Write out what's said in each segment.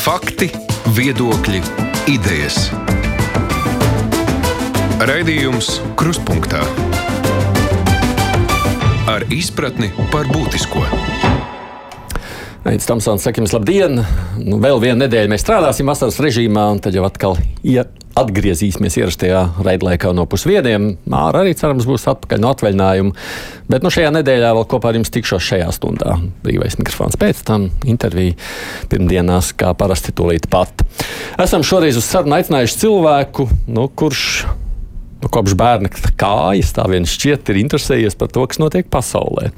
Fakti, viedokļi, idejas. Raidījums Kruspunkta ar izpratni par būtisko. Aizsmeļamies, Tamsons, saka jums labdien! Nu, vēl vienu nedēļu mēs strādāsim vasaras režīmā, un tad jau atkal ja atgriezīsimies ierastajā raidlaikā no pusvieniem. Māra arī cerams būs atpakaļ no atvaļinājuma. Bet nu, šajā nedēļā vēl kopā ar jums tikšos šajā stundā. Brīvais mikrofons pēc tam intervija pirmdienās, kā parasti tūlīt pat. Esam šoreiz uz sarunu aicinājuši cilvēku, nu, kurš nu, kopš bērna kājas tā vien šķiet ir interesējies par to, kas notiek pasaulē.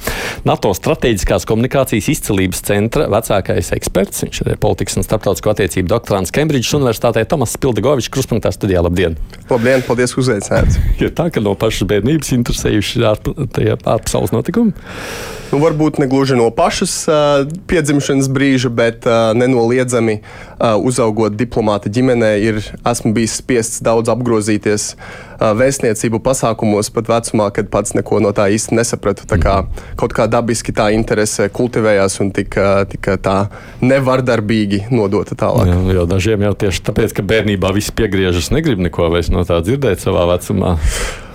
NATO strateģiskās komunikācijas izcelības centra vecākais eksperts, viņš ir politikas un starptautisko attiecību doktorants Kembridžas Universitātē Tomas Pildegovičs, Kruspunktā studijā. Labdien! Labdien, paldies, ka uzaicinājāt! Ir tā, ka no pašas bērnības interesējuši ārpasaules notikumi? Nu, varbūt ne gluži no pašas uh, piedzimšanas brīža, bet uh, nenoliedzami uh, uzaugot diplomāta ģimenē, ir, esmu bijis spiests daudz apgrozīties uh, vēstniecību pasākumos, pat vecumā, kad pats neko no tā īsti nesapratu. Tā kā kaut kā dabiski tā interese kultivējās un tika, tika tā nevardarbīgi nodota tālāk. Jā, jo dažiem jau tieši tāpēc, ka bērnībā viss piegriežas, negrib neko vairs no tā dzirdēt savā vecumā.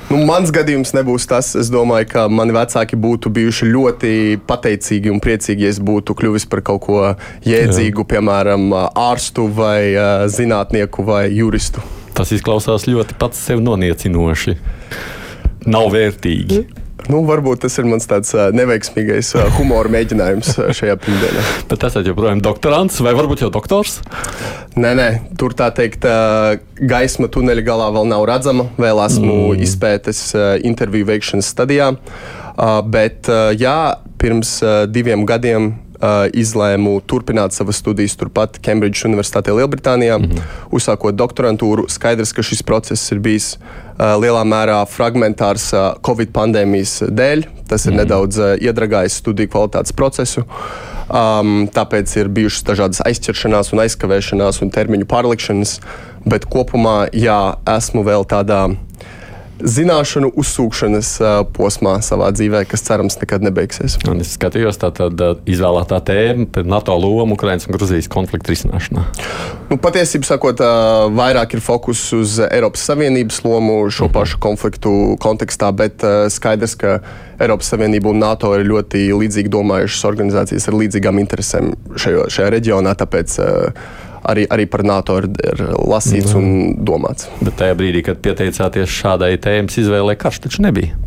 Nu, mans gadījums nebūs tas. Es domāju, ka mani vecāki būtu bijuši ļoti pateicīgi un priecīgi, ja es būtu kļuvis par kaut ko jēdzīgu, Jā. piemēram, ārstu vai zinātnieku vai juristu. Tas izklausās ļoti pats sev noniecinoši. Nav vērtīgi. Nu, varbūt tas ir mans tāds neveiksmīgais humora mēģinājums šajā pirmdienā. Bet ir joprojām doktorants vai varbūt jau doktors? Nē, nē, tur tā teikt, gaisma tuneļa galā vēl nav redzama. Vēl esmu mm. izpētes interviju veikšanas stadijā. Bet, jā, pirms diviem gadiem uh, izlēmu turpināt savas studijas turpat Kembridžas Universitātē, Lielbritānijā, mm -hmm. uzsākot doktorantūru. Skaidrs, ka šis process ir bijis uh, lielā mērā fragmentārs uh, Covid pandēmijas dēļ. Tas ir mm -hmm. nedaudz uh, iedragājis studiju kvalitātes procesu. Um, tāpēc ir bijušas dažādas aizķeršanās, un aizkavēšanās un termiņu pārlikšanas. Bet kopumā, jā, esmu vēl tādā zināšanu uzsūkšanas posmā savā dzīvē, kas cerams nekad nebeigsies. Un es skatījos, tā tad izvēlētā tēma par NATO lomu Ukraiņas un Gruzijas konfliktu risināšanā. Nu, patiesībā sakot, vairāk ir fokus uz Eiropas Savienības lomu šo uh mhm. -huh. pašu konfliktu kontekstā, bet skaidrs, ka Eiropas Savienība un NATO ir ļoti līdzīgi domājušas organizācijas ar līdzīgām interesēm šajo, šajā reģionā. Tāpēc, arī, arī par NATO ir, ir lasīts mm. un domāts. Bet tajā brīdī, kad pieteicāties šādai tēmas izvēlē, karš taču nebija.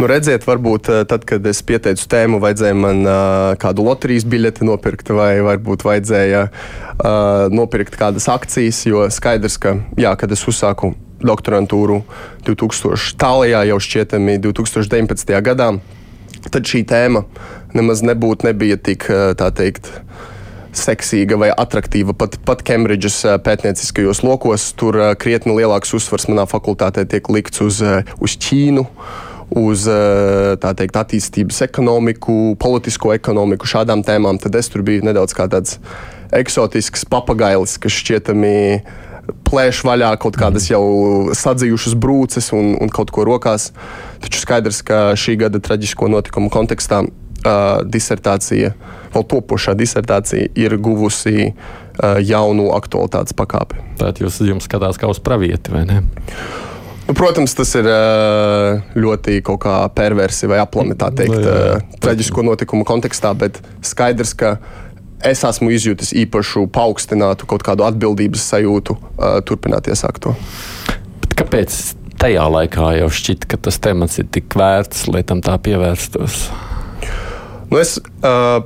Nu, redziet, varbūt eh, tad, kad es pieteicu tēmu, vajadzēja man uh, kādu loterijas biļeti nopirkt, vai varbūt vajadzēja uh, nopirkt kādas akcijas. Jo skaidrs, ka, jā, kad es uzsāku doktorantūru 2000. tālajā, jau šķietami 2019. gadā, tad šī tēma nemaz nebūtu nebija tik, tā teikt, uh, seksīga vai attraktīva pat, pat Kembridžas eh, pētnieciskajos lokos. Tur eh, krietni lielāks uzsvars manā fakultātē tiek likts uz, eh, uz Ķīnu. Uz teikt, attīstības ekonomiku, politisko ekonomiku, šādām tēmām, tad es tur biju nedaudz kā tāds eksotisks papagailis, kas šķietami plēš vaļā kaut kādas jau sadzījušas brūces un, un kaut ko rokās. Taču skaidrs, ka šī gada traģisko notikumu kontekstā uh, disertācija, vēl topošā disertācija, ir guvusi uh, jaunu aktualitātes pakāpi. Tātad jūs jums skatās kā uz pravieti, vai ne? Nu, protams, tas ir ļoti kaut kā perversi vai aplami, tā teikt, no, jā, jā. traģisko notikumu kontekstā, bet skaidrs, ka es esmu izjūtis īpašu paaugstinātu kaut kādu atbildības sajūtu turpināt iesākt to. Bet kāpēc tajā laikā jau šķita, ka tas temats ir tik vērts, lai tam tā pievērstos? Nu, es uh,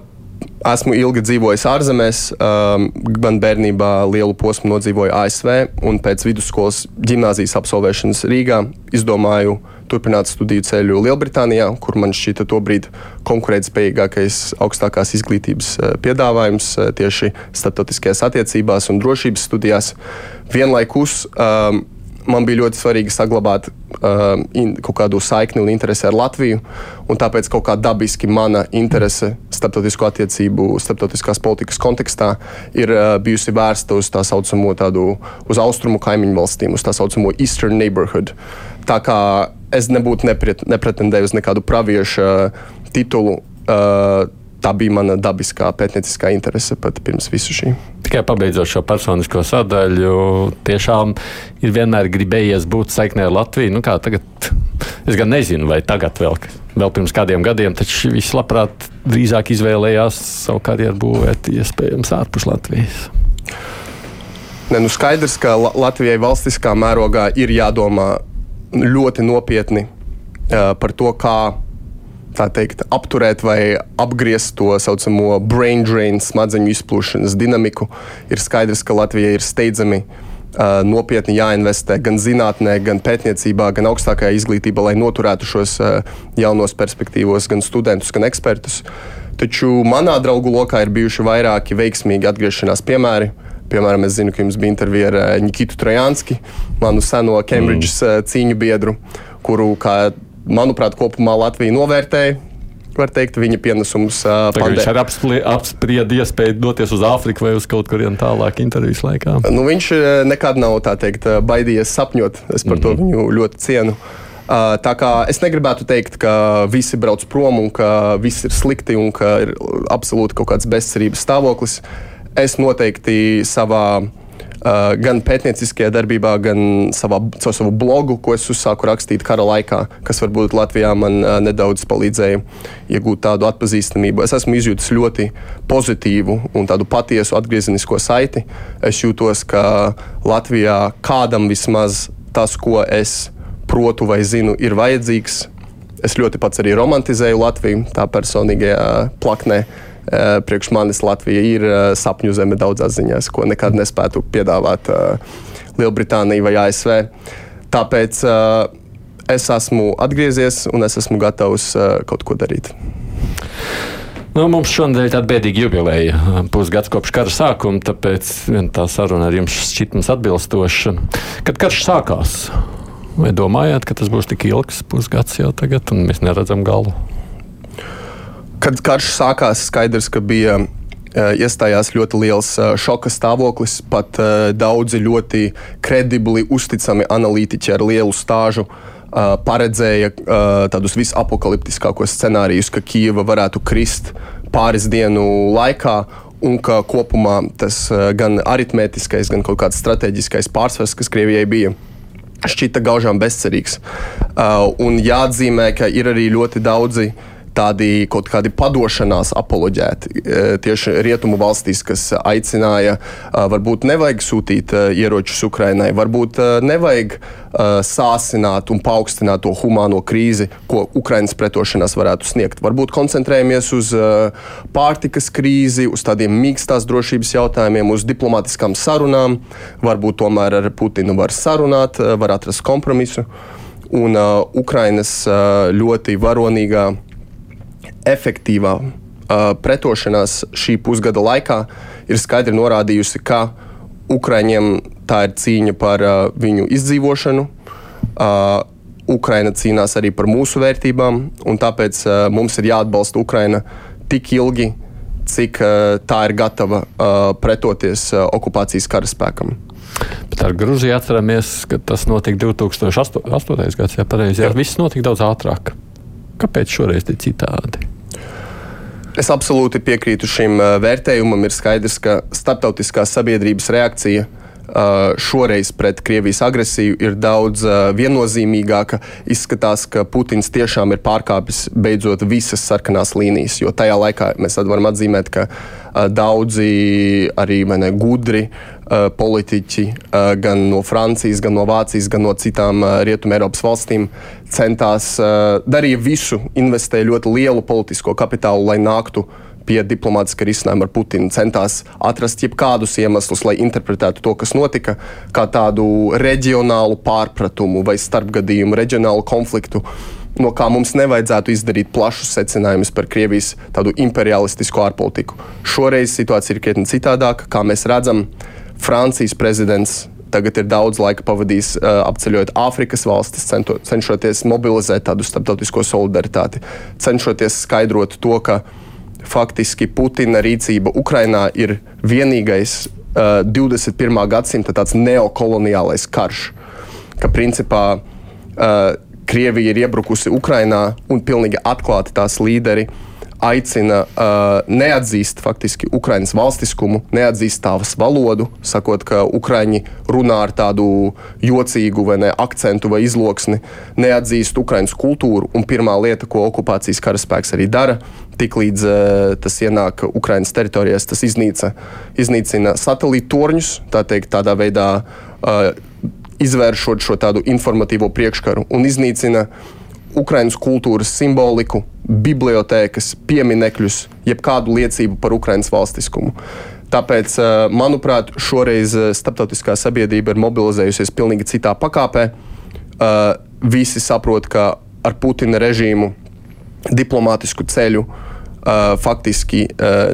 esmu ilgi dzīvojis ārzemēs. Um, man bērnībā lielu posmu nodzīvoju ASV, un pēc vidusskolas gimnāzijas absolvēšanas Rīgā izdomāju turpināt studiju ceļu Lielbritānijā, kur man šķita tobrīd konkurētspējīgākais augstākās izglītības piedāvājums tieši starptautiskajās attiecībās un drošības studijās. Vienlaikus um, man bija ļoti svarīgi saglabāt uh, in, kaut kādu saikni un interesi ar Latviju. Tāpēc kaut kā dabiski mana interese starptautisko attiecību, starptautiskās politikas kontekstā ir uh, bijusi vērsta uz tā saucamo tādu, uz austrumu kaimiņu valstīm, uz tā saucamo Eastern Neighborhood. Tā kā es nebūtu nepret, nepretendēju uz nekādu praviešu titulu. Uh, tā bija mana dabiskā pētnieciskā interese pat pirms visu šī. Tikai pabeidzot šo personisko sadaļu, tiešām ir vienmēr gribējies būt saiknē ar Latviju. Nu, tagad, es gan nezinu, vai tagad vēl, vēl pirms kādiem gadiem, taču viņš labprāt drīzāk izvēlējās savu karjeru būvēt iespējams ārpus Latvijas. Ne, nu skaidrs, ka Latvijai valstiskā mērogā ir jādomā ļoti nopietni uh, par to, kā teikt, apturēt vai apgriezt to saucamo brain drain, smadzeņu izplūšanas dinamiku. Ir skaidrs, ka Latvijai ir steidzami uh, nopietni jāinvestē gan zinātnē, gan pētniecībā, gan augstākajā izglītībā, lai noturētu šos uh, jaunos perspektīvos, gan studentus, gan ekspertus. Taču manā draugu lokā ir bijuši vairāki veiksmīgi atgriešanās piemēri. Piemēram, es zinu, ka jums bija intervija ar Nikitu Trojanski, manu seno Cambridges mm. cīņu biedru, kuru, kā manuprāt, kopumā Latvija novērtēja. Var teikt, viņa pienesums uh, viņš arī apsprieda iespēju doties uz Āfriku vai uz kaut kurien tālāk intervijas laikā. Nu, viņš nekad nav teikt, baidījies sapņot. Es par mm -hmm. to mhm. viņu ļoti cienu. Uh, tā kā es negribētu teikt, ka visi brauc prom un ka viss ir slikti un ka ir absolūti kaut kāds bezcerības stāvoklis. Es noteikti savā gan pētnieciskajā darbībā, gan savā, caur savu blogu, ko es uzsāku rakstīt kara laikā, kas varbūt Latvijā man uh, nedaudz palīdzēja iegūt tādu atpazīstamību. Es esmu izjūtis ļoti pozitīvu un tādu patiesu atgriezenisko saiti. Es jūtos, ka Latvijā kādam vismaz tas, ko es protu vai zinu, ir vajadzīgs. Es ļoti pats arī romantizēju Latviju tā personīgajā plaknē. Eh, priekš manis Latvija ir eh, sapņu zeme daudzās ziņās, ko nekad nespētu piedāvāt eh, Lielbritānija vai ASV. Tāpēc es esmu atgriezies un es esmu gatavs kaut ko darīt. Nu, mums šonadēļ ir tāda bēdīga jubileja, pusgads kopš kara sākuma, tāpēc tā saruna ar jums šķiet mums atbilstoša. Kad karš sākās, vai domājāt, ka tas būs tik ilgs pusgads jau tagad, un mēs neredzam galu? Kad karš sākās, skaidrs, ka bija eh, iestājās ļoti liels eh, šoka stāvoklis. Pat eh, daudzi ļoti kredibli, uzticami analītiķi ar lielu stāžu paredzēja tādus visapokaliptiskākos scenārijus, ka Kijava varētu krist pāris dienu laikā. Un ka kopumā tas gan aritmētiskais, gan kaut kāds strateģiskais pārsvars, kas Krievijai bija, šķita gaužām bezcerīgs. Un jāatzīmē, ka ir arī ļoti daudzi uh, tādi kaut kādi padošanās apoloģēti e, tieši rietumu valstīs, kas aicināja, varbūt nevajag sūtīt e, ieročus Ukrainai, varbūt e, nevajag sāsināt un paaugstināt to humāno krīzi, ko Ukraiņas pretošanās varētu sniegt. Varbūt koncentrējamies uz pārtikas krīzi, uz tādiem mīkstās drošības jautājumiem, uz diplomātiskām sarunām. Varbūt tomēr ar Putinu var sarunāt, var atrast kompromisu. Un uh, Ukrainas uh, ļoti varonīgā efektīvā pretošanās šī pusgada laikā ir skaidri norādījusi, ka Ukraiņiem tā ir cīņa par viņu izdzīvošanu. Ukraina cīnās arī par mūsu vērtībām, un tāpēc uh, mums ir jāatbalsta Ukraina tik ilgi, cik uh, tā ir gatava uh, pretoties uh, okupācijas karaspēkam. Bet ar Grūziju atceramies, ka tas notika 2008. gadā. Ja pareizi, jā, viss notika daudz ātrāk. Kāpēc šoreiz ir citādi? Es absolūti piekrītu šim vērtējumam. Ir skaidrs, ka starptautiskā sabiedrības reakcija uh, šoreiz pret Krievijas agresiju ir daudz uh, viennozīmīgāka. Izskatās, ka Putins tiešām ir pārkāpis beidzot visas sarkanās līnijas, jo tajā laikā mēs varam atzīmēt, ka daudzi arī ne, gudri politiķi gan no Francijas, gan no Vācijas, gan no citām Rietumē Eiropas valstīm centās darīt visu, investēja ļoti lielu politisko kapitālu, lai nāktu pie diplomātiska risinājuma ar Putinu. Centās atrast jebkādus iemeslus, lai interpretētu to, kas notika, kā tādu reģionālu pārpratumu vai starpgadījumu, reģionālu konfliktu no kā mums nevajadzētu izdarīt plašus secinājumus par Krievijas tādu imperialistisko ārpolitiku. Šoreiz situācija ir krietni citādāka. Kā mēs redzam, Francijas prezidents tagad ir daudz laika pavadījis uh, apceļot Āfrikas valstis, cento, cenšoties mobilizēt tādu starptautisko solidaritāti, cenšoties skaidrot to, ka faktiski Putina rīcība Ukrainā ir vienīgais uh, 21. gadsimta neokoloniālais karš. Ka principā uh, Krievija ir iebrukusi Ukrajinā un pilnīgi atklāti tās līderi aicina uh, neatzīst faktiski Ukraiņas valstiskumu, neatzīst tās valodu, sakot, ka Ukrāņi runā ar tādu jocīgu vai ne, akcentu vai izloksni, neatzīst Ukrāņas kultūru. Un pirmā lieta, ko okupācijas karaspēks arī dara, tiklīdz uh, tas ienāk Ukraiņas teritorijās, tas iznīca, iznīcina satelītu torņus, tā teikt, tādā veidā uh, izvēršot šo tādu informatīvo priekškaru un iznīcina Ukraiņas kultūras simboliku, bibliotēkas, pieminekļus, jebkādu liecību par Ukraiņas valstiskumu. Tāpēc, eh, manuprāt, šoreiz eh, starptautiskā sabiedrība ir mobilizējusies pilnīgi citā pakāpē. Eh, visi saprot, ka ar Putina režīmu diplomātisku ceļu faktiski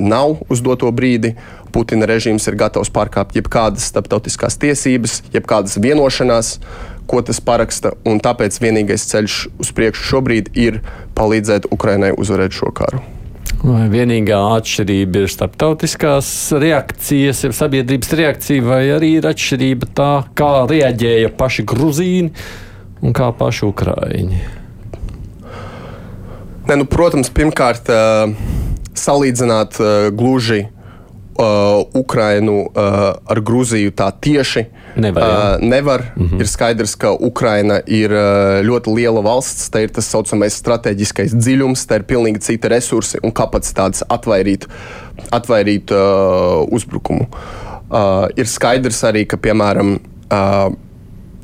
nav uz doto brīdi. Putina režīms ir gatavs pārkāpt jebkādas starptautiskās tiesības, jebkādas vienošanās, ko tas paraksta. Tāpēc vienīgais ceļš uz priekšu šobrīd ir palīdzēt Ukrainai uzvarēt šo karu. Vai vienīgā atšķirība ir starptautiskās reakcijas, ir sabiedrības reakcija, vai arī ir atšķirība tā, kā reaģēja paši grūzīni un kā paši ukrāņi? Ne, nu, protams, pirmkārt, salīdzināt gluži uh, Ukrainu ar Grūziju tā tieši nevar. Uh, nevar. Mm -hmm. Ir skaidrs, ka Ukraina ir uh, ļoti liela valsts, tā ir tas saucamais strateģiskais dziļums, tā ir pilnīgi cita resursi un kapacitātes atvairīt, atvairīt uh, uzbrukumu. Uh, ir skaidrs arī, ka, piemēram, uh,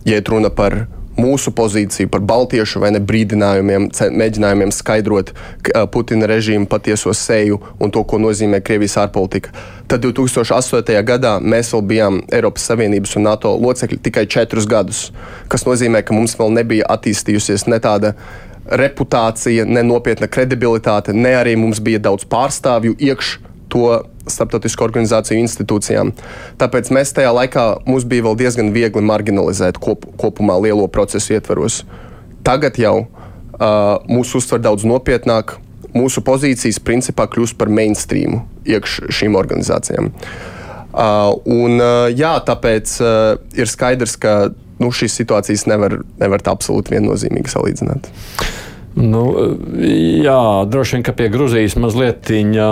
ja runa par mūsu pozīciju par baltiešu vai ne brīdinājumiem, mēģinājumiem skaidrot Putina režīmu patieso seju un to, ko nozīmē Krievijas ārpolitika. Tad 2008. gadā mēs vēl bijām Eiropas Savienības un NATO locekļi tikai četrus gadus, kas nozīmē, ka mums vēl nebija attīstījusies ne tāda reputācija, ne nopietna kredibilitāte, ne arī mums bija daudz pārstāvju iekšā to starptautisko organizāciju institūcijām. Tāpēc mēs tajā laikā mums bija vēl diezgan viegli marginalizēt kop, kopumā lielo procesu ietvaros. Tagad jau uh, mūs uztver daudz nopietnāk. Mūsu pozīcijas principā kļūst par mainstreamu iekš šīm organizācijām. Uh, un, uh, jā, tāpēc uh, ir skaidrs, ka nu, šīs situācijas nevar, nevar tā absolūti viennozīmīgi salīdzināt. Nu, jā, droši vien, ka pie Grūzijas mazliet viņa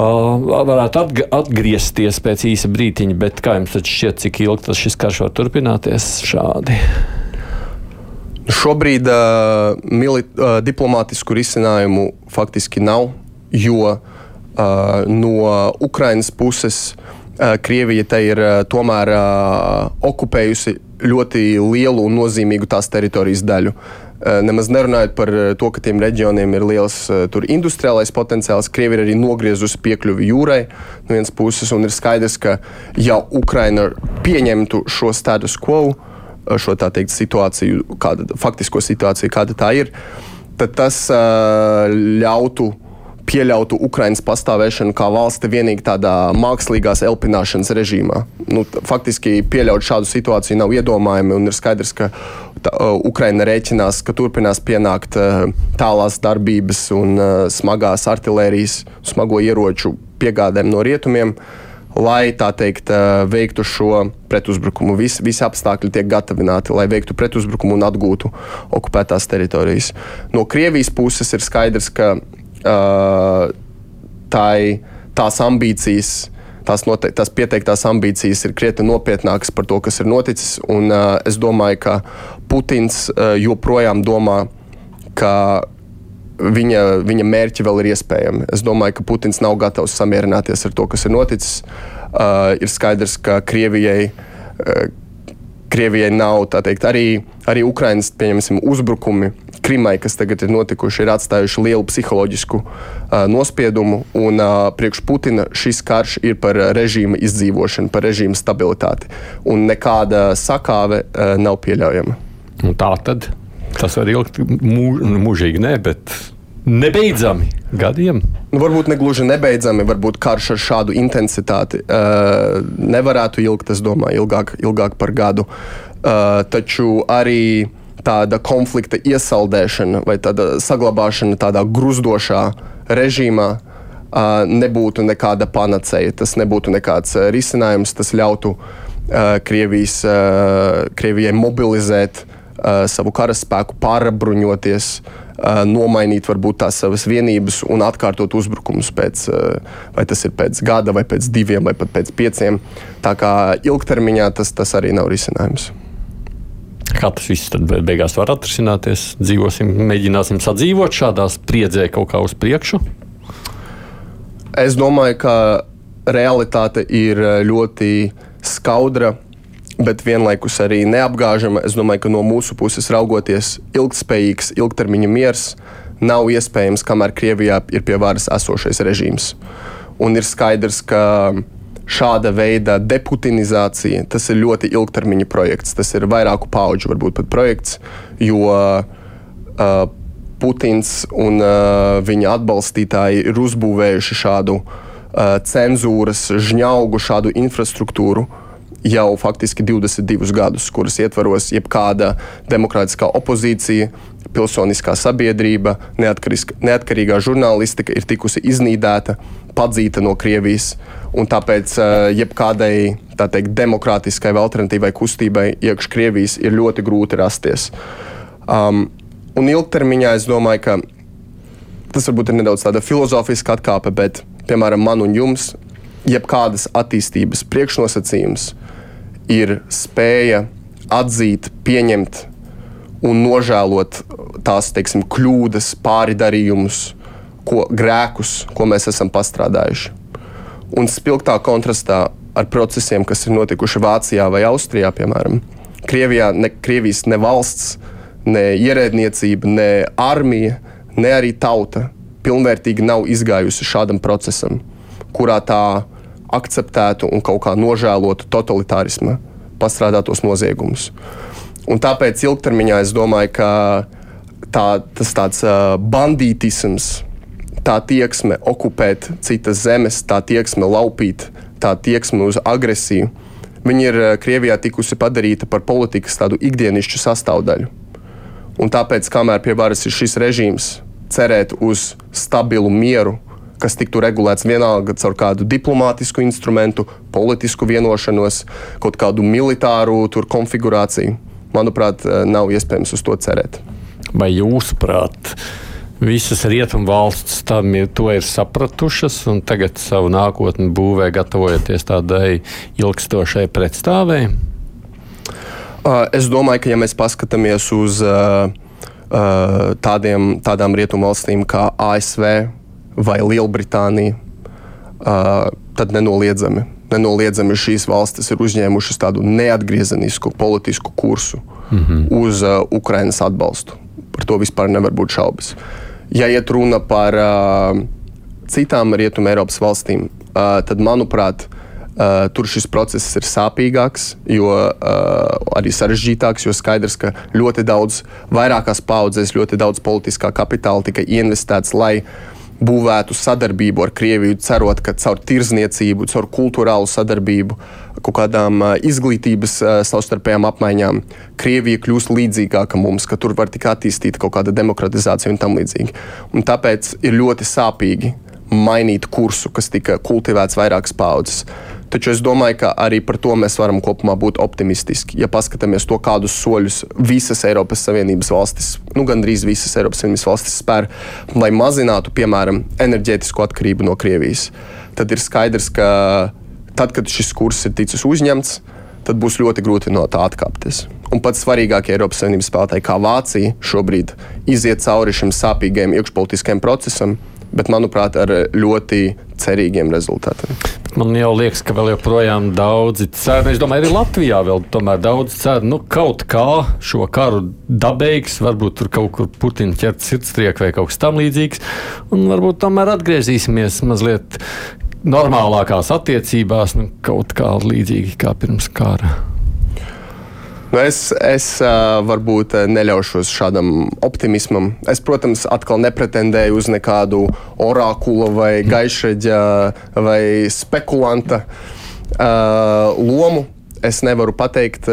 varētu atgriezties pēc īsa brīdiņa, bet kā jums šķiet, cik ilgi tas karš var turpināties šādi? Šobrīd uh, mili, uh, diplomātisku risinājumu faktiski nav, jo uh, no Ukrainas puses uh, Krievija te ir uh, tomēr uh, okupējusi ļoti lielu un nozīmīgu tās teritorijas daļu. Uh, nemaz nerunājot par eh, to, ka tiem reģioniem ir liels eh, industriālais potenciāls. Krievija ir arī nogriezusi piekļuvi jūrai no vienas puses, un ir skaidrs, ka ja Ukraina pieņemtu šo status quo, šo teikt situāciju, kāda, faktisko situāciju, kāda tā ir, tad tas ļautu pieļautu Ukraiņas pastāvēšanu kā valsti vienīgi tādā mākslīgās elpināšanas režīmā. Nu, faktiski pieļaut šādu situāciju nav iedomājami, un ir skaidrs, ka tā, Ukraina rēķinās, ka turpinās pienākt tālās darbības un smagās artērijas, smago ieroču piegādēm no rietumiem. Lai tā teikt, veiktu šo pretuzbrukumu, visi, visi apstākļi tiek gatavināti, lai veiktu pretuzbrukumu un atgūtu okupētās teritorijas. No Krievijas puses ir skaidrs, ka uh, tai, tās ambīcijas. Tās, note, tās pieteiktās ambīcijas ir krietni nopietnākas par to, kas ir noticis. Un, uh, es domāju, ka Putins uh, joprojām domā, ka viņa, viņa mērķi vēl ir iespējami. Es domāju, ka Putins nav gatavs samierināties ar to, kas ir noticis. Uh, ir skaidrs, ka Krievijai. Uh, Krievijai nav teikt, arī, arī Ukraiņas uzbrukumi Krimai, kas tagad ir notikuši, ir atstājuši lielu psiholoģisku uh, nospiedumu. Un uh, priekš Putina šis karš ir par režīma izdzīvošanu, par režīma stabilitāti. Un nekāda sakāve uh, nav pieļaujama. Un tā tad tas var ilgt mūž, mūžīgi, ne, bet nebeidzami gadiem. Nu, varbūt ne gluži nebeidzami, varbūt karš ar šādu intensitāti uh, nevarētu ilgt, es domāju, ilgāk, ilgāk par gadu. Uh, taču arī tāda konflikta iesaldēšana vai tāda saglabāšana tādā gruzdošā režīmā nebūtu nekāda panacēja. Tas nebūtu nekāds risinājums. Tas ļautu Krievijas, Krievijai mobilizēt savu karaspēku, pārbruņoties, nomainīt varbūt tās savas vienības un atkārtot uzbrukumus pēc, vai tas ir pēc gada, vai pēc diviem, vai pat pēc pieciem. Tā kā ilgtermiņā tas, tas arī nav risinājums. Kā tas viss beigās var atrisināties? Dzīvosim, mēģināsim sadzīvot šādā spriedzē kaut kā uz priekšu. Es domāju, ka realitāte ir ļoti skaudra bet vienlaikus arī neapgāžama. Es domāju, ka no mūsu puses raugoties, ilgspējīgs ilgtermiņa miers nav iespējams, kamēr Krievijā ir pie varas esošais režīms. Un ir skaidrs, ka šāda veida deputinizācija tas ir ļoti ilgtermiņa projekts. Tas ir vairāku pauģu varbūt pat projekts, jo uh, Putins un uh, viņa atbalstītāji ir uzbūvējuši šādu uh, cenzūras žņaugu, šādu infrastruktūru, uh, jau faktiski 22 gadus, kuras ietvaros jebkāda demokrātiskā opozīcija, pilsoniskā sabiedrība, neatkarīgā žurnālistika ir tikusi iznīdēta, padzīta no Krievijas. Un tāpēc eh, jebkādai tā teikt, demokrātiskai vai alternatīvai kustībai iekšā Krievijas ir ļoti grūti rasties. Um, un ilgtermiņā es domāju, ka tas varbūt ir nedaudz tāda filozofiska atkāpe, bet piemēram man un jums jebkādas attīstības priekšnosacījums ir spēja atzīt, pieņemt un nožēlot tās teiksim, kļūdas, pāridarījumus, ko, grēkus, ko mēs esam pastrādājuši. Un spilgtā kontrastā ar procesiem, kas ir notikuši Vācijā vai Austrijā, piemēram, Krievijā ne Krievijas ne valsts, ne ierēdniecība, ne armija, ne arī tauta pilnvērtīgi nav izgājusi šādam procesam, kurā tā akceptētu un kaut kā nožēlotu totalitārisma pastrādātos noziegumus. Un tāpēc ilgtermiņā es domāju, ka tā, tas tāds uh, bandītisms, tā tieksme okupēt citas zemes, tā tieksme laupīt, tā tieksme uz agresiju, viņi ir Krievijā tikusi padarīta par politikas tādu ikdienišķu sastāvdaļu. Un tāpēc, kamēr pie varas ir šis režīms, cerēt uz stabilu mieru, kas tiktu regulēts vienalga caur kādu diplomātisku instrumentu, politisku vienošanos, kaut kādu militāru konfigurāciju. Manuprāt, eh, nav iespējams uz to cerēt. Vai jūsuprāt, visas rietumu valstis tam ir, ir sapratušas un tagad savu nākotni būvē, gatavojoties tādai ilgstošai pretstāvēi? Uh, es domāju, ka ja mēs paskatāmies uz tādiem, tādām rietumu valstīm kā ASV, vai Lielbritānija, tad nenoliedzami, nenoliedzami šīs valstis ir uzņēmušas tādu neatgriezenisku politisku kursu mm -hmm. uz Ukrainas atbalstu. Par to vispār nevar būt šaubas. Ja iet runa par uh, citām Rietumē Eiropas valstīm, uh, tad, manuprāt, Uh, tur šis process ir sāpīgāks, jo uh, arī sarežģītāks, jo skaidrs, ka ļoti daudz, vairākās paudzēs, ļoti daudz politiskā kapitāla tika investēts, lai uh, būvētu sadarbību ar Krieviju, cerot, ka caur tirzniecību, caur kultūrālu sadarbību, kaut kādām izglītības savstarpējām apmaiņām, Krievija kļūs līdzīgāka mums, ka tur var tik attīstīt kaut kāda demokratizācija un tam līdzīgi. Un tāpēc ir ļoti sāpīgi mainīt kursu, kas tika kultivēts vairākas paudzes. Taču es domāju, ka arī par to mēs varam kopumā būt optimistiski. Ja paskatāmies to, kādus soļus visas Eiropas Savienības valstis, nu gandrīz visas Eiropas Savienības valstis spēr, lai mazinātu, piemēram, enerģētisko atkarību no Krievijas, tad ir skaidrs, ka tad, kad šis kurs ir ticis uzņemts, tad būs ļoti grūti no tā atkāpties. Un pats svarīgākie Eiropas Savienības spēlētāji, kā Vācija, šobrīd iziet cauri šim sāpīgajam iekšpolitiskajam procesam, bet, manuprāt, ar ļoti cerīgiem rezultātiem. Man jau liekas, ka vēl joprojām daudzi cer. Es domāju, arī Latvijā vēl daudz cer, nu, kaut kā šo karu dabīgs, varbūt tur kaut kur Putina ķert sirdstriek vai kaut kas tam līdzīgs. Un varbūt tomēr atgriezīsimies mazliet normālākās attiecībās, nu, kaut kā līdzīgi kā pirms kara. Nu es es varbūt neļaušos šādam optimismam. Es, protams, atkal nepretendēju uz nekādu orakula vai gaišreģa vai spekulanta lomu. Es nevaru pateikt,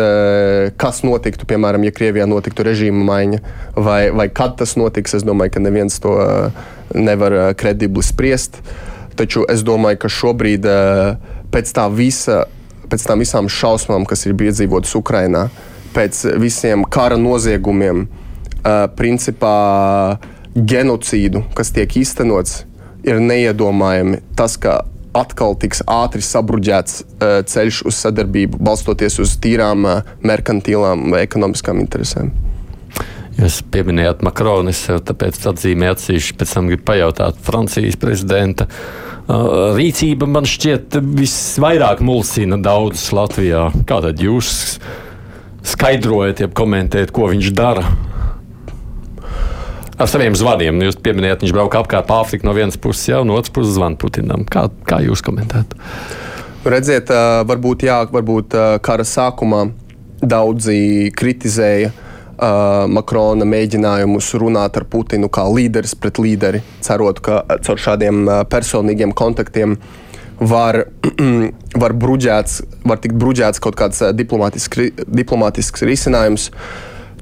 kas notiktu, piemēram, ja Krievijā notiktu režīma maiņa, vai, vai kad tas notiks. Es domāju, ka neviens to nevar kredibli spriest. Taču es domāju, ka šobrīd pēc tā visa pēc tam visām šausmām, kas ir piedzīvotas Ukrajinā, pēc visiem kara noziegumiem, principā genocīdu, kas tiek īstenots, ir neiedomājami tas, ka atkal tiks ātri sabruģēts ceļš uz sadarbību, balstoties uz tīrām merkantīlām vai ekonomiskām interesēm. Jūs pieminējāt Makronu, es sev tāpēc atzīmēju atsevišķi, pēc tam gribu pajautāt Francijas prezidenta. Uh, rīcība man šķiet visvairāk mulsina daudzus Latvijā. Kā tad jūs skaidrojat, ja komentējat, ko viņš dara? Ar saviem zvaniem. Jūs pieminējāt, viņš brauka apkārt Āfriku no vienas puses, jau no otras puses zvana Putinam. Kā, kā jūs komentējat? Redziet, varbūt, jā, varbūt kara sākumā daudzi kritizēja uh, Makrona mēģinājumus runāt ar Putinu kā līderis pret līderi, cerot, ka caur šādiem uh, personīgiem kontaktiem var, var, bruģēts, var tikt bruģēts kaut kāds diplomātisks, diplomātisks risinājums.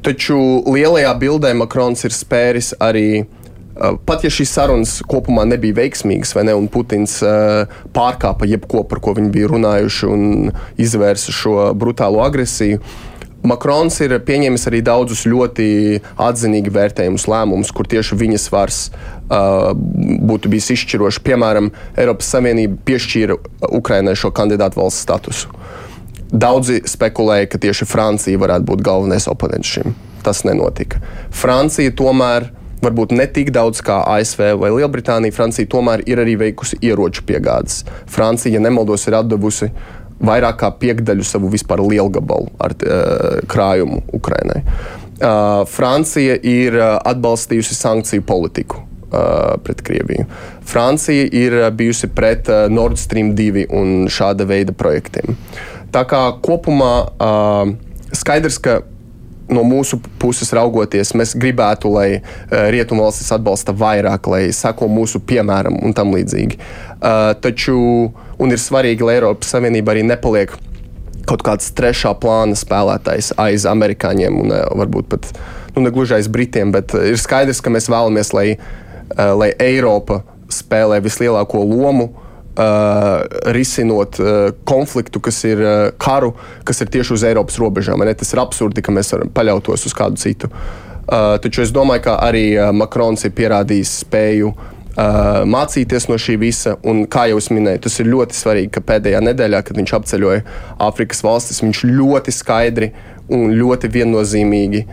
Taču lielajā bildē Makrons ir spēris arī uh, Pat ja šīs sarunas kopumā nebija veiksmīgas, ne, un Putins uh, pārkāpa jebko, par ko viņi bija runājuši, un izvērsa šo brutālo agresiju, Makrons ir pieņēmis arī daudzus ļoti atzinīgi vērtējumus lēmumus, kur tieši viņa svars uh, būtu bijis izšķirošs. Piemēram, Eiropas Savienība piešķīra Ukrainai šo kandidātu valsts statusu. Daudzi spekulēja, ka tieši Francija varētu būt galvenais oponents šim. Tas nenotika. Francija tomēr varbūt ne tik daudz kā ASV vai Lielbritānija. Francija tomēr ir arī veikusi ieroču piegādes. Francija, ja nemaldos, ir atdevusi vairāk kā piekdaļu savu vispār lielgabalu ar uh, krājumu Ukrainai. Uh, Francija ir uh, atbalstījusi sankciju politiku uh, pret Krieviju. Francija ir bijusi pret uh, Nord Stream 2 un šāda veida projektiem. Tā kā kopumā uh, skaidrs, ka no mūsu puses raugoties, mēs gribētu, lai uh, rietumvalstis atbalsta vairāk, lai seko mūsu piemēram un tam līdzīgi. Uh, taču ir svarīgi, lai Eiropas Savienība arī nepaliek kaut kāds trešā plāna spēlētājs aiz amerikāņiem un uh, varbūt pat nu, ne gluži aiz britiem, bet ir skaidrs, ka mēs vēlamies, lai, uh, lai Eiropa spēlē vislielāko lomu uh, risinot uh, konfliktu, kas ir uh, karu, kas ir tieši uz Eiropas robežām. Ne? Tas ir absurdi, ka mēs varam paļauties uz kādu citu. Uh, taču es domāju, ka arī uh, Makrons ir pierādījis spēju uh, mācīties no šī visa. Un, kā jau es minēju, tas ir ļoti svarīgi, ka pēdējā nedēļā, kad viņš apceļoja Āfrikas valstis, viņš ļoti skaidri un ļoti viennozīmīgi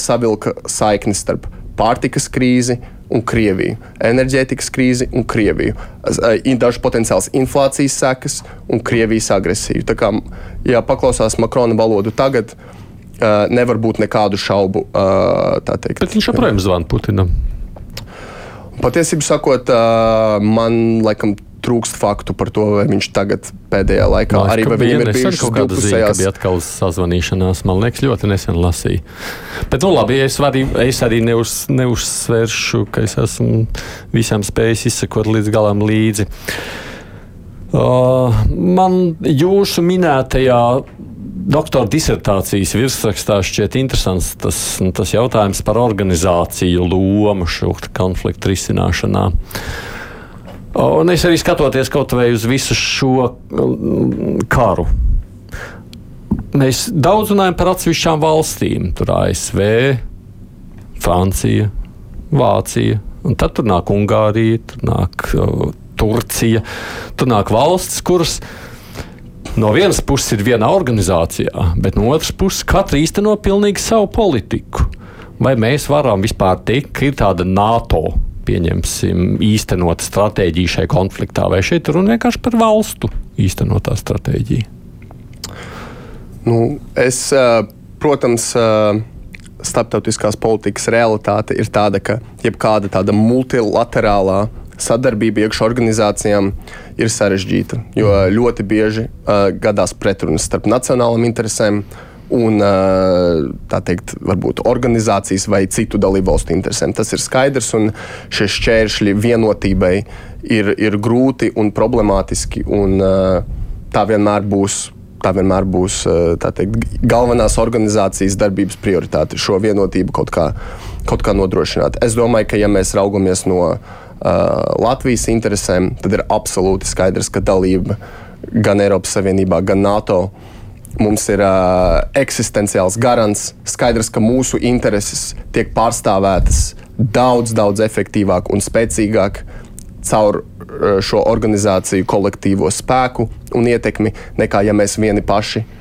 savilka saikni starp pārtikas krīzi un Krieviju, enerģētikas krīzi un Krieviju, dažu potenciāls inflācijas sekas un Krievijas agresiju. Tā kā, ja paklausās Makrona valodu tagad, nevar būt nekādu šaubu. Bet viņš joprojām zvana Putinam. Patiesībā sakot, man laikam trūkst faktu par to, vai viņš tagad pēdējā laikā no, arī viņam ir bijušas kaut kādas zīmes, bija atkal sazvanīšanās. Man liekas, ļoti nesen lasīju. Bet, nu, labi, es, arī, es arī neuz, neuzsveršu, ka es esmu visam spējis izsekot līdz galam līdzi. Uh, man jūsu minētajā doktora disertācijas virsrakstā šķiet interesants tas, nu, tas jautājums par organizāciju lomu šo konfliktu risināšanā. Un es arī skatoties kaut vai uz visu šo mm, karu. Mēs daudz runājam par atsevišķām valstīm. Tur ASV, Francija, Vācija, un tad tur nāk Ungārija, tur nāk uh, Turcija. Tur nāk valstis, kuras no vienas puses ir vienā organizācijā, bet no otras puses katra īsteno pilnīgi savu politiku. Vai mēs varam vispār teikt, ka ir tāda NATO pieņemsim, īstenota stratēģija šai konfliktā, vai šeit runa vienkārši par valstu īstenotā stratēģiju? Nu, es, protams, starptautiskās politikas realitāte ir tāda, ka jebkāda tāda multilaterālā sadarbība iekšā organizācijām ir sarežģīta. Jo ļoti bieži uh, gadās pretrunas starp nacionālām interesēm, uh, un teikt, varbūt organizācijas vai citu dalībvalstu interesēm. Tas ir skaidrs, un šie šķēršļi vienotībai ir, ir grūti un problemātiski, un tā vienmēr būs. Tā vienmēr būs tā teikt, galvenās organizācijas darbības prioritāte, šo vienotību kaut kā, kaut kā nodrošināt. Es domāju, ka, ja mēs raugamies no uh, Latvijas interesēm, tad ir absolūti skaidrs, ka dalība gan Eiropas Savienībā, gan NATO uh, Mums ir uh, eksistenciāls garants. Skaidrs, ka mūsu intereses tiek pārstāvētas daudz, daudz efektīvāk un spēcīgāk caur uh, šo organizāciju kolektīvo spēku un ietekmi, nekā ja mēs vieni paši uh,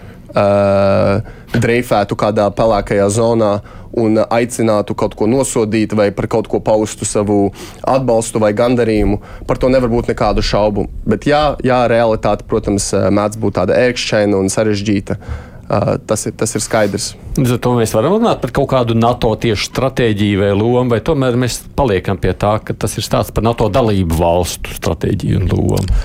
dreifētu kādā pelēkajā zonā un aicinātu kaut ko nosodīt vai par kaut ko paustu savu atbalstu vai gandarījumu. Par to nevar būt nekādu šaubu. Bet jā, jā realitāte, protams, mēdz būt tāda ērkšķaina un sarežģīta. Uh, tas, ir, tas ir skaidrs. Līdz ar to mēs varam runāt par kaut kādu NATO tieši stratēģiju vai lomu, vai tomēr mēs paliekam pie tā, ka tas ir stāsts par NATO dalību valstu stratēģiju un lomu.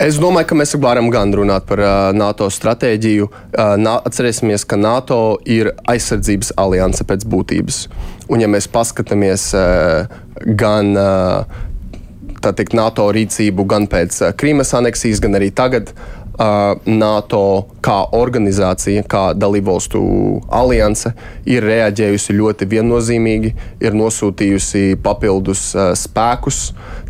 Es domāju, ka mēs varam gan runāt par uh, NATO stratēģiju. Uh, nā, atcerēsimies, ka NATO ir aizsardzības alianse pēc būtības. Un, ja mēs paskatāmies uh, gan uh, teikt, NATO rīcību, gan pēc uh, Krīmas aneksijas, gan arī tagad, uh, NATO kā organizācija, kā dalībvalstu alianse, ir reaģējusi ļoti viennozīmīgi, ir nosūtījusi papildus spēkus,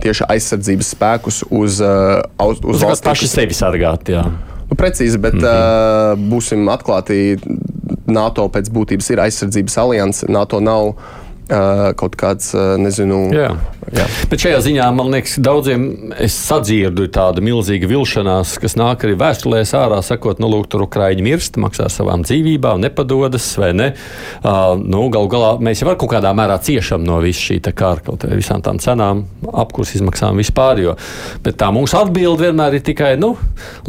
tieši aizsardzības spēkus uz, uz, uz valsts. Paši sevi sargāt, jā. Nu, precīzi, bet mm -hmm. būsim atklāti. NATO pēc būtības ir aizsardzības alianse. NATO nav uh, kaut kāds, nezinu. Jā. Jā. Bet šajā ziņā man liekas, daudziem es sadzirdu tādu milzīgu vilšanās, kas nāk arī vēstulēs ārā, sakot, nu, lūk, tur Ukraiņi mirst, maksā savām dzīvībām, nepadodas vai ne. Uh, nu, Galu galā mēs jau kaut kādā mērā ciešam no visas šī kara, kaut arī visām tām cenām, apkurs izmaksām vispār. Jo. Bet tā mūsu atbilde vienmēr ir tikai, nu,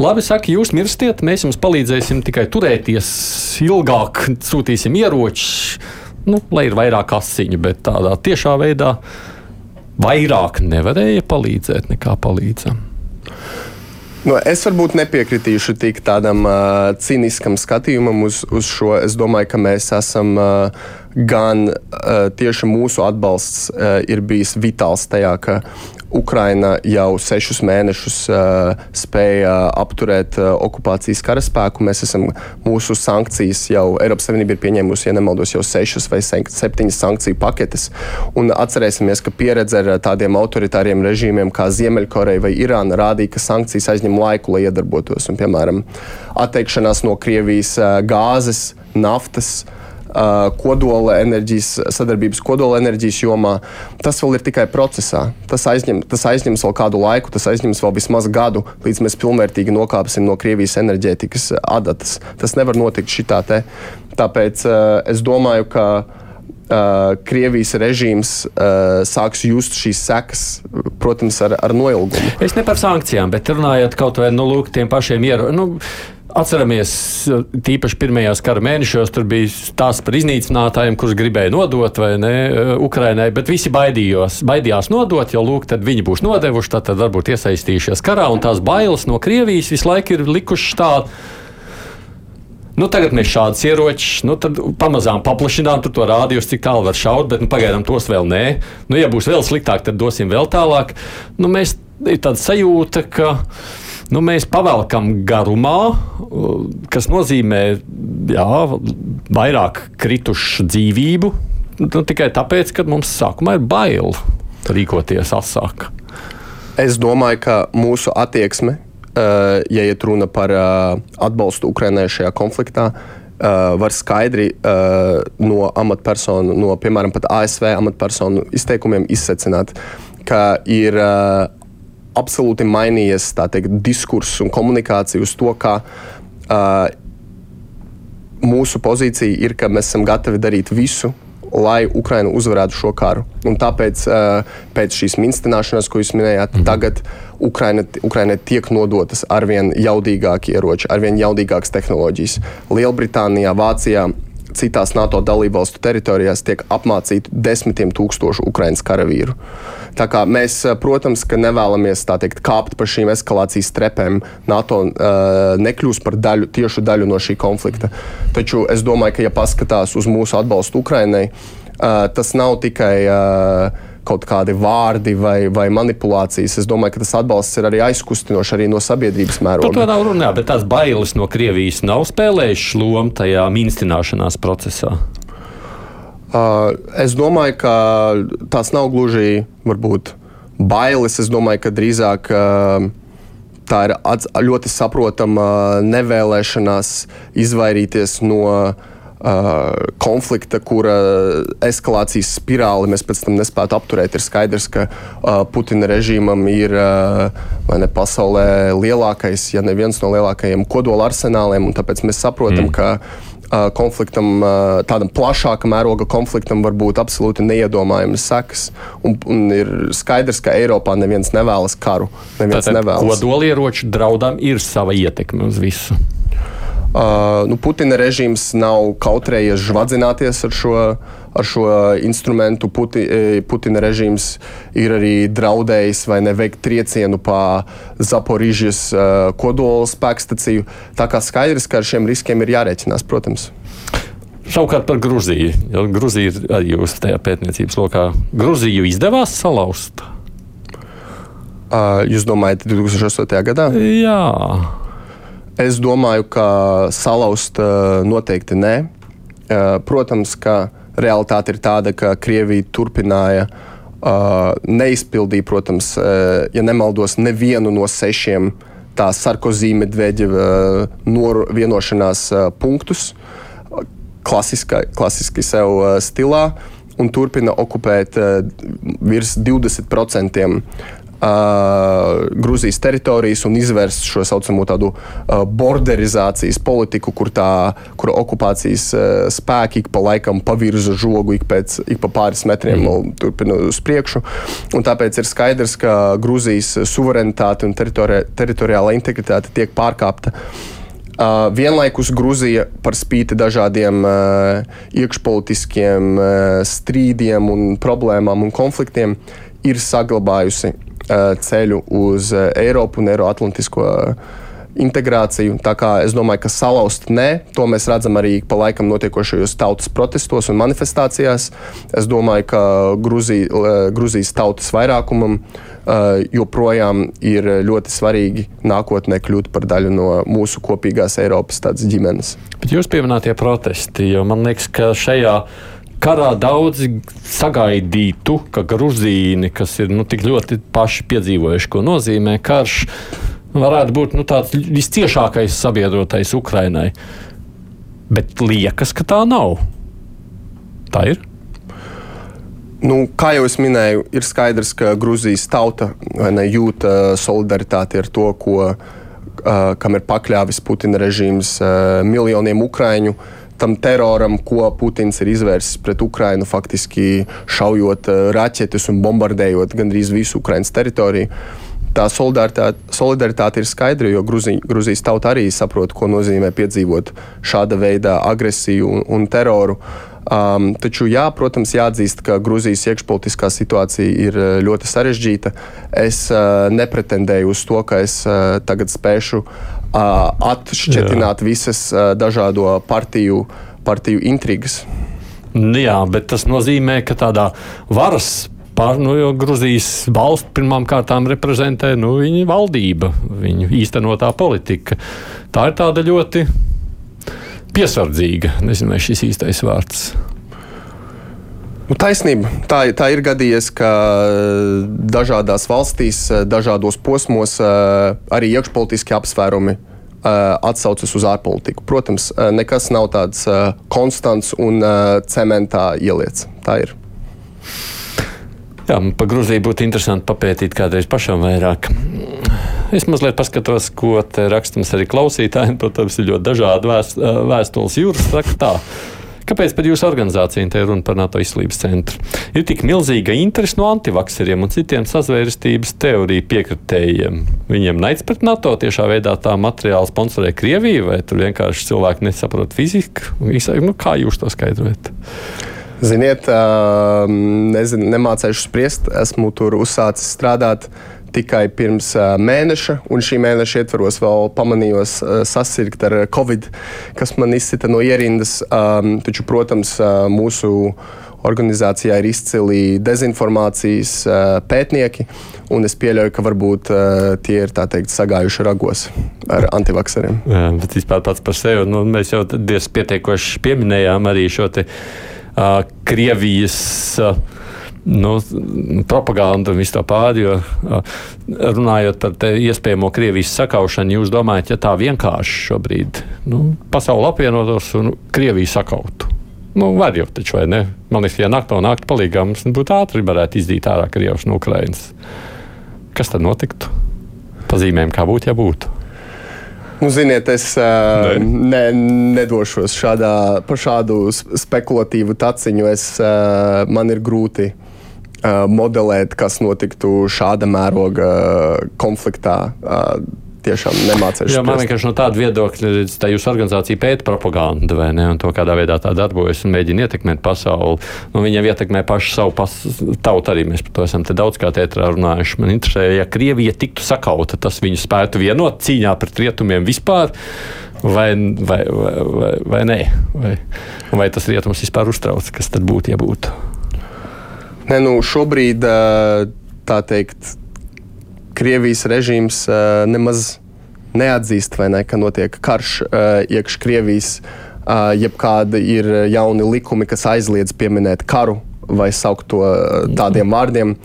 labi, saka, jūs mirstiet, mēs jums palīdzēsim tikai turēties ilgāk, sūtīsim ieročus nu, lai ir vairāk asiņu, bet tādā tiešā veidā vairāk nevarēja palīdzēt nekā palīdzam. Nu, es varbūt nepiekritīšu tik tādam uh, cīniskam skatījumam uz, uz šo. Es domāju, ka mēs esam uh, gan uh, tieši mūsu atbalsts uh, ir bijis vitāls tajā, ka Ukraina jau sešus mēnešus uh, spēja apturēt uh, okupācijas karaspēku. Mēs esam mūsu sankcijas jau Eiropas Savienība ir pieņēmusi, ja nemaldos, jau sešas vai septiņas sankciju paketes. Un atcerēsimies, ka pieredze ar tādiem autoritāriem režīmiem kā Ziemeļkoreja vai Irāna rādīja, ka sankcijas aizņem laiku, lai iedarbotos. Un, piemēram, atteikšanās no Krievijas uh, gāzes, naftas. Uh, kodola enerģijas, sadarbības kodola enerģijas jomā. Tas vēl ir tikai procesā. Tas, aizņem, tas aizņems vēl kādu laiku, tas aizņems vēl vismaz gadu, līdz mēs pilnvērtīgi nokāpsim no Krievijas enerģētikas adatas. Tas nevar notikt šitā te. Tāpēc es domāju, ka Uh, Krievijas režīms uh, sāks just šīs sekas, protams, ar, ar noilgumu. Es ne par sankcijām, bet runājot kaut vai nu, lūk, tiem pašiem ieročiem. Nu, Atceramies, tīpaši pirmajos kara mēnešos tur bija stāsts par iznīcinātājiem, kurus gribēja nodot vai ne Ukrainai, bet visi baidījos, baidījās nodot, jo lūk, tad viņi būs nodevuši, tad, tad varbūt iesaistījušies karā, un tās bailes no Krievijas visu laiku ir likušas tādu. Nu, tagad mēs šādus ieročus nu, pamazām paplašinām, to rādījus, cik tālu var šaut, bet nu, pagaidām tos vēl nē. Nu, ja būs vēl sliktāk, tad dosim vēl tālāk. Nu, mēs ir tāda sajūta, ka nu, mēs pavelkam garumā, kas nozīmē jā, vairāk kritušu dzīvību. Nu, tikai tāpēc, ka mums sākumā ir bail rīkoties asāk. Es domāju, ka mūsu attieksme, ja iet runa par atbalstu Ukraiņai šajā konfliktā, var skaidri no amatpersonu, no piemēram ASV amatpersonu izteikumiem izsecināt, ka ir absolūti mainījies teikt, diskurss un komunikācija uz to, ka uh, mūsu pozīcija ir, ka mēs esam gatavi darīt visu, lai Ukraina uzvarētu šo karu. Un tāpēc uh, pēc šīs minstināšanas, ko jūs minējāt, mm. tagad Ukraina, Ukrainai tiek nodotas arvien jaudīgākie ieroči, arvien jaudīgākas tehnoloģijas. Lielbritānijā, Vācijā citās NATO dalībvalstu teritorijās tiek apmācīti desmitiem tūkstošu Ukraiņas karavīru. Tā kā mēs, eh, protams, nevēlamies teikt, kāpt pa šīm eskalācijas trepēm. NATO uh, nekļūs par daļu, tiešu daļu no šī konflikta. Taču es domāju, ka, ja paskatās uz mūsu atbalstu Ukraiņai, uh, tas nav tikai. Uh, kaut kādi vārdi vai, vai manipulācijas. Es domāju, ka tas atbalsts ir arī aizkustinošs arī no sabiedrības mēroga. Par to nav runā, bet tās bailes no Krievijas nav spēlējušas lomu tajā mīnstināšanās procesā. Uh, es domāju, ka tās nav gluži varbūt, bailes. Es domāju, ka drīzāk uh, tā ir ļoti saprotama nevēlēšanās izvairīties no uh, konflikta, kura eskalācijas spirāli mēs pēc tam nespētu apturēt. Ir skaidrs, ka Putina režīmam ir ne, pasaulē lielākais, ja ne viens no lielākajiem kodola arsenāliem, un tāpēc mēs saprotam, mm. ka konfliktam, tādam plašākam mēroga konfliktam var būt absolūti neiedomājamas sekas. Un, un ir skaidrs, ka Eiropā neviens nevēlas karu. Neviens Tātad nevēlas. Kodolieroču draudam ir sava ietekme uz visu. Uh, nu, Putina režīms nav kautrējies žvadzināties ar šo, ar šo instrumentu. Puti, Putina režīms ir arī draudējis vai neveikt triecienu pa Zaporīžas uh, kodola spēkstaciju. Tā kā skaidrs, ka ar šiem riskiem ir jārēķinās, protams. Savukārt par Grūziju. Ja Grūzija ir arī jūsu tajā pētniecības lokā. Grūziju izdevās salauzt. Uh, jūs domājat, 2008. gadā? Jā. Es domāju, ka salauzt noteikti nē. Protams, ka realitāte ir tāda, ka Krievija turpināja neizpildīt, protams, ja nemaldos, nevienu no sešiem tā Sarkozī Medveģeva vienošanās punktus, klasiska, klasiski sev stilā, un turpina okupēt virs 20% uh, Grūzijas teritorijas un izvērst šo saucamo tādu uh, borderizācijas politiku, kur, tā, kur okupācijas uh, spēki ik pa laikam pavirza žogu ik, pēc, ik pa pāris metriem mm. turpina uz priekšu. Un tāpēc ir skaidrs, ka Grūzijas suverenitāte un teritori teritoriālā integritāte tiek pārkāpta. Uh, vienlaikus Grūzija par spīti dažādiem uh, iekšpolitiskiem uh, strīdiem, un problēmām un konfliktiem ir saglabājusi ceļu uz uh, Eiropu un Eiroatlantisko integrāciju. Tā kā es domāju, ka salauzt nē, to mēs redzam arī pa laikam notiekošajos tautas protestos un manifestācijās. Es domāju, ka uh, Gruzijas tautas vairākumam joprojām ir ļoti svarīgi nākotnē kļūt par daļu no mūsu kopīgās Eiropas ģimenes. Bet jūs pieminētie protesti, jo man liekas, ka šajā karā daudzi sagaidītu, ka gruzīni, kas ir nu, tik ļoti paši piedzīvojuši, ko nozīmē karš, varētu būt nu, tāds visciešākais sabiedrotais Ukrainai. Bet liekas, ka tā nav. Tā ir. Nu, kā jau es minēju, ir skaidrs, ka Grūzijas tauta ne, jūt uh, solidaritāti ar to, ko, uh, kam ir pakļāvis Putina režīms uh, miljoniem ukrāņu. Uh, tam teroram, ko Putins ir izvērsis pret Ukrajinu, faktiski šaujot eh, raķetes un bombardējot gandrīz visu Ukraiņas teritoriju. Tā solidaritāte, solidaritāte ir skaidra, jo Gruzi, Gruzijas tauta arī saprot, ko nozīmē piedzīvot šāda veida agresiju un, un teroru. Um, taču, jā, protams, jāatzīst, ka Grūzijas iekšpolitiskā situācija ir eh, ļoti sarežģīta. Es uh, nepretendēju uz to, ka es uh, tagad spēšu atšķetināt Jā. visas dažādo partiju, partiju intrigas. Jā, bet tas nozīmē, ka tādā varas Pār, nu, jo Grūzijas valsts pirmām kārtām reprezentē nu, viņa valdība, viņa īstenotā politika. Tā ir tāda ļoti piesardzīga, nezinu, šis īstais vārds. Nu, taisnība. Tā, tā ir gadījies, ka eh, dažādās valstīs, eh, dažādos posmos eh, arī iekšpolitiski apsvērumi atsaucas uz ārpolitiku. Protams, nekas nav tāds konstants un cementā ieliets. Tā ir. Jā, par Grūziju būtu interesanti papētīt kādreiz pašam vairāk. Es mazliet paskatos, ko raksta mums arī klausītājiem. Protams, ir ļoti dažādi vēstules jūras raktā. Kāpēc par jūsu organizāciju te runa par NATO izslības centru? Ir tik milzīga interese no antivakseriem un citiem sazvērestības teoriju piekritējiem. Viņiem naids pret NATO tiešā veidā tā materiāli sponsorē Krieviju, vai tur vienkārši cilvēki nesaprot fiziku? Nu, kā jūs to skaidrojat? Ziniet, nezinu, nemācīšu spriest. Esmu tur uzsācis strādāt tikai pirms mēneša, un šī mēneša ietvaros vēl pamanījos sasirgt ar covid, kas man izsita no ierindas. Taču, protams, mūsu organizācijā ir izcili dezinformācijas pētnieki, un es pieļauju, ka varbūt tie ir teikt, sagājuši ragos ar antivakseriem. Jā, bet vispār pats par sevi nu, mēs jau diezgan pietiekoši pieminējām arī šo te, uh, Krievijas. Uh, nu, propaganda un visu to pārējo. Runājot par iespējamo Krievijas sakaušanu, jūs domājat, ja tā vienkārši šobrīd nu, pasauli apvienotos un Krieviju sakautu? Nu, var jau taču, vai ne? Man liekas, ja naktī nāktu palīgā, mums būtu ātri varētu izdīt ārā Krievijas no Ukrainas. Kas tad notiktu? Pazīmēm, kā būtu, ja būtu. Nu, ziniet, es uh, ne, nedošos šādā, pa šādu spekulatīvu taciņu. Es, uh, man ir grūti modelēt, kas notiktu šāda mēroga konfliktā. Tiešām nemācījušies. Jā, man vienkārši no tāda viedokļa, tā jūsu organizācija pēta propagandu vai ne, un to, kādā veidā tā darbojas un mēģina ietekmēt pasauli. Nu, viņiem ietekmē pašu savu pas, tautu arī. Mēs par to esam daudz kā tētrā runājuši. Man interesē, ja Krievija tiktu sakauta, tas viņu spētu vienot cīņā pret rietumiem vispār. Vai, vai, vai, vai, vai nē, vai, vai tas rietums vispār uztrauc, kas tad būtu, ja būtu? Ne, nu, šobrīd tā teikt, Krievijas režīms uh, nemaz neatzīst, ne, ka notiek karš uh, iekš Krievijas. Jebkādi ir jauni likumi, kas aizliedz pieminēt karu vai saukt to tādiem vārdiem.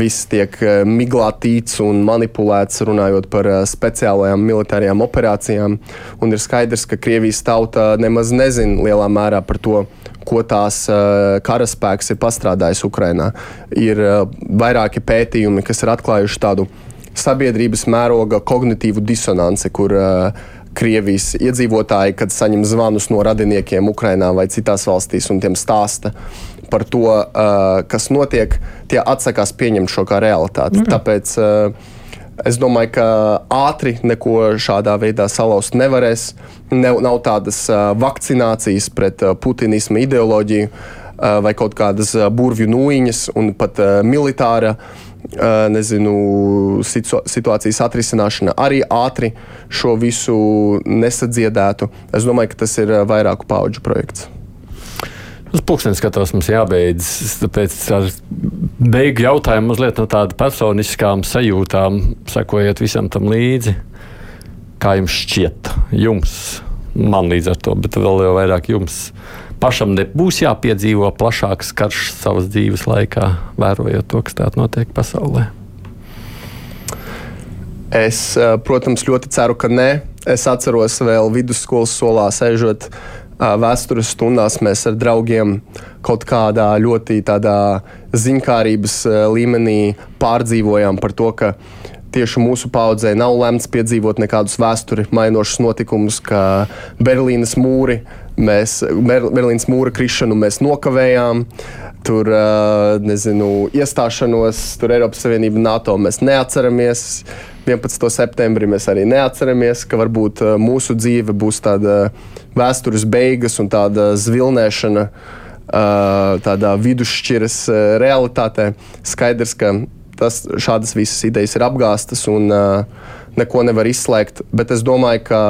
Viss tiek miglātīts un manipulēts, runājot par speciālajām militārajām operācijām. Un ir skaidrs, ka Krievijas tauta nemaz nezina lielā mērā par to, ko tās karaspēks ir pastrādājis Ukrajinā. Ir vairāki pētījumi, kas ir atklājuši tādu sabiedrības mēroga kognitīvu disonanci, kur uh, Krievijas iedzīvotāji, kad saņem zvanus no radiniekiem Ukrajinā vai citās valstīs un tiem stāsta par to, uh, kas notiek, tie atsakās pieņemt šo kā realitāti. Mm. Tāpēc uh, es domāju, ka ātri neko šādā veidā salauzt nevarēs. Ne, nav tādas uh, vakcinācijas pret uh, putinismu ideoloģiju uh, vai kaut kādas burvju nūjiņas un pat militāra nezinu, situācijas atrisināšana arī ātri šo visu nesadziedētu. Es domāju, ka tas ir vairāku pauģu projekts. Uz pulksteni skatos, mums jābeidz. Tāpēc ar beigu jautājumu mazliet no tādām personiskām sajūtām, sekojot visam tam līdzi. Kā jums šķiet, jums, man līdz ar to, bet vēl jau vairāk jums, pašam nebūs jāpiedzīvo plašāks karš savas dzīves laikā, vērojot to, kas tādā notiek pasaulē? Es, eh, protams, ļoti ceru, ka nē. Es atceros vēl vidusskolas solā sēžot vēstures stundās, mēs ar draugiem kaut kādā ļoti ziņkārības eh, līmenī pārdzīvojām par to, ka tieši mūsu paudzē nav lemts piedzīvot nekādus vēsturi mainošus notikumus, kā Berlīnas mūri Mēs Berlīnas mūra krišanu mēs nokavējām. Tur, nezinu, iestāšanos, tur Eiropas Savienība, NATO mēs neatceramies. 11. septembrī mēs arī neatceramies, ka varbūt mūsu dzīve būs tāda vēstures beigas un tāda zvilnēšana tādā vidusšķiras realitātē. Skaidrs, ka tas, šādas visas idejas ir apgāstas un neko nevar izslēgt, bet es domāju, ka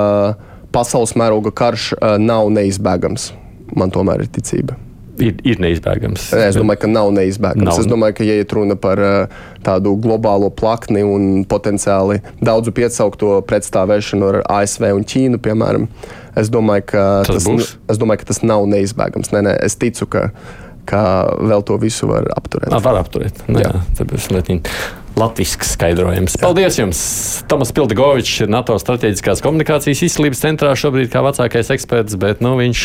pasaules mēroga karš uh, nav neizbēgams. Man tomēr ir ticība. Ir, ir neizbēgams. Es domāju, ka nav neizbēgams. Nav. Es domāju, ka, ja iet runa par uh, tādu globālo plakni un potenciāli daudzu piesaukto pretstāvēšanu ar ASV un Ķīnu, piemēram, es domāju, ka tas, tas, es domāju, ka tas nav neizbēgams. Nē, nē, es ticu, ka, ka vēl to visu var apturēt. Nā, var apturēt. Nē, jā, tāpēc Latvijas skaidrojums. Paldies jums! Tomas Pildigovičs ir NATO strateģiskās komunikācijas izcīlības centrā šobrīd kā vecākais eksperts, bet nu, viņš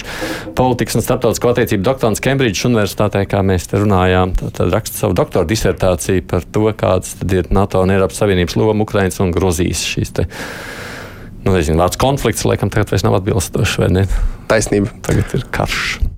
politikas un starptautisko attiecību doktorants Kembridžas Universitātē, kā mēs te runājām, tad, tad raksta savu doktora disertāciju par to, kāds ir NATO un Eiropas Savienības loma Ukrainas un Gruzijas šīs te. Nu, nezinu, vārds konflikts, laikam, tagad vairs nav atbilstošs, vai ne? Taisnība. Tagad ir karš.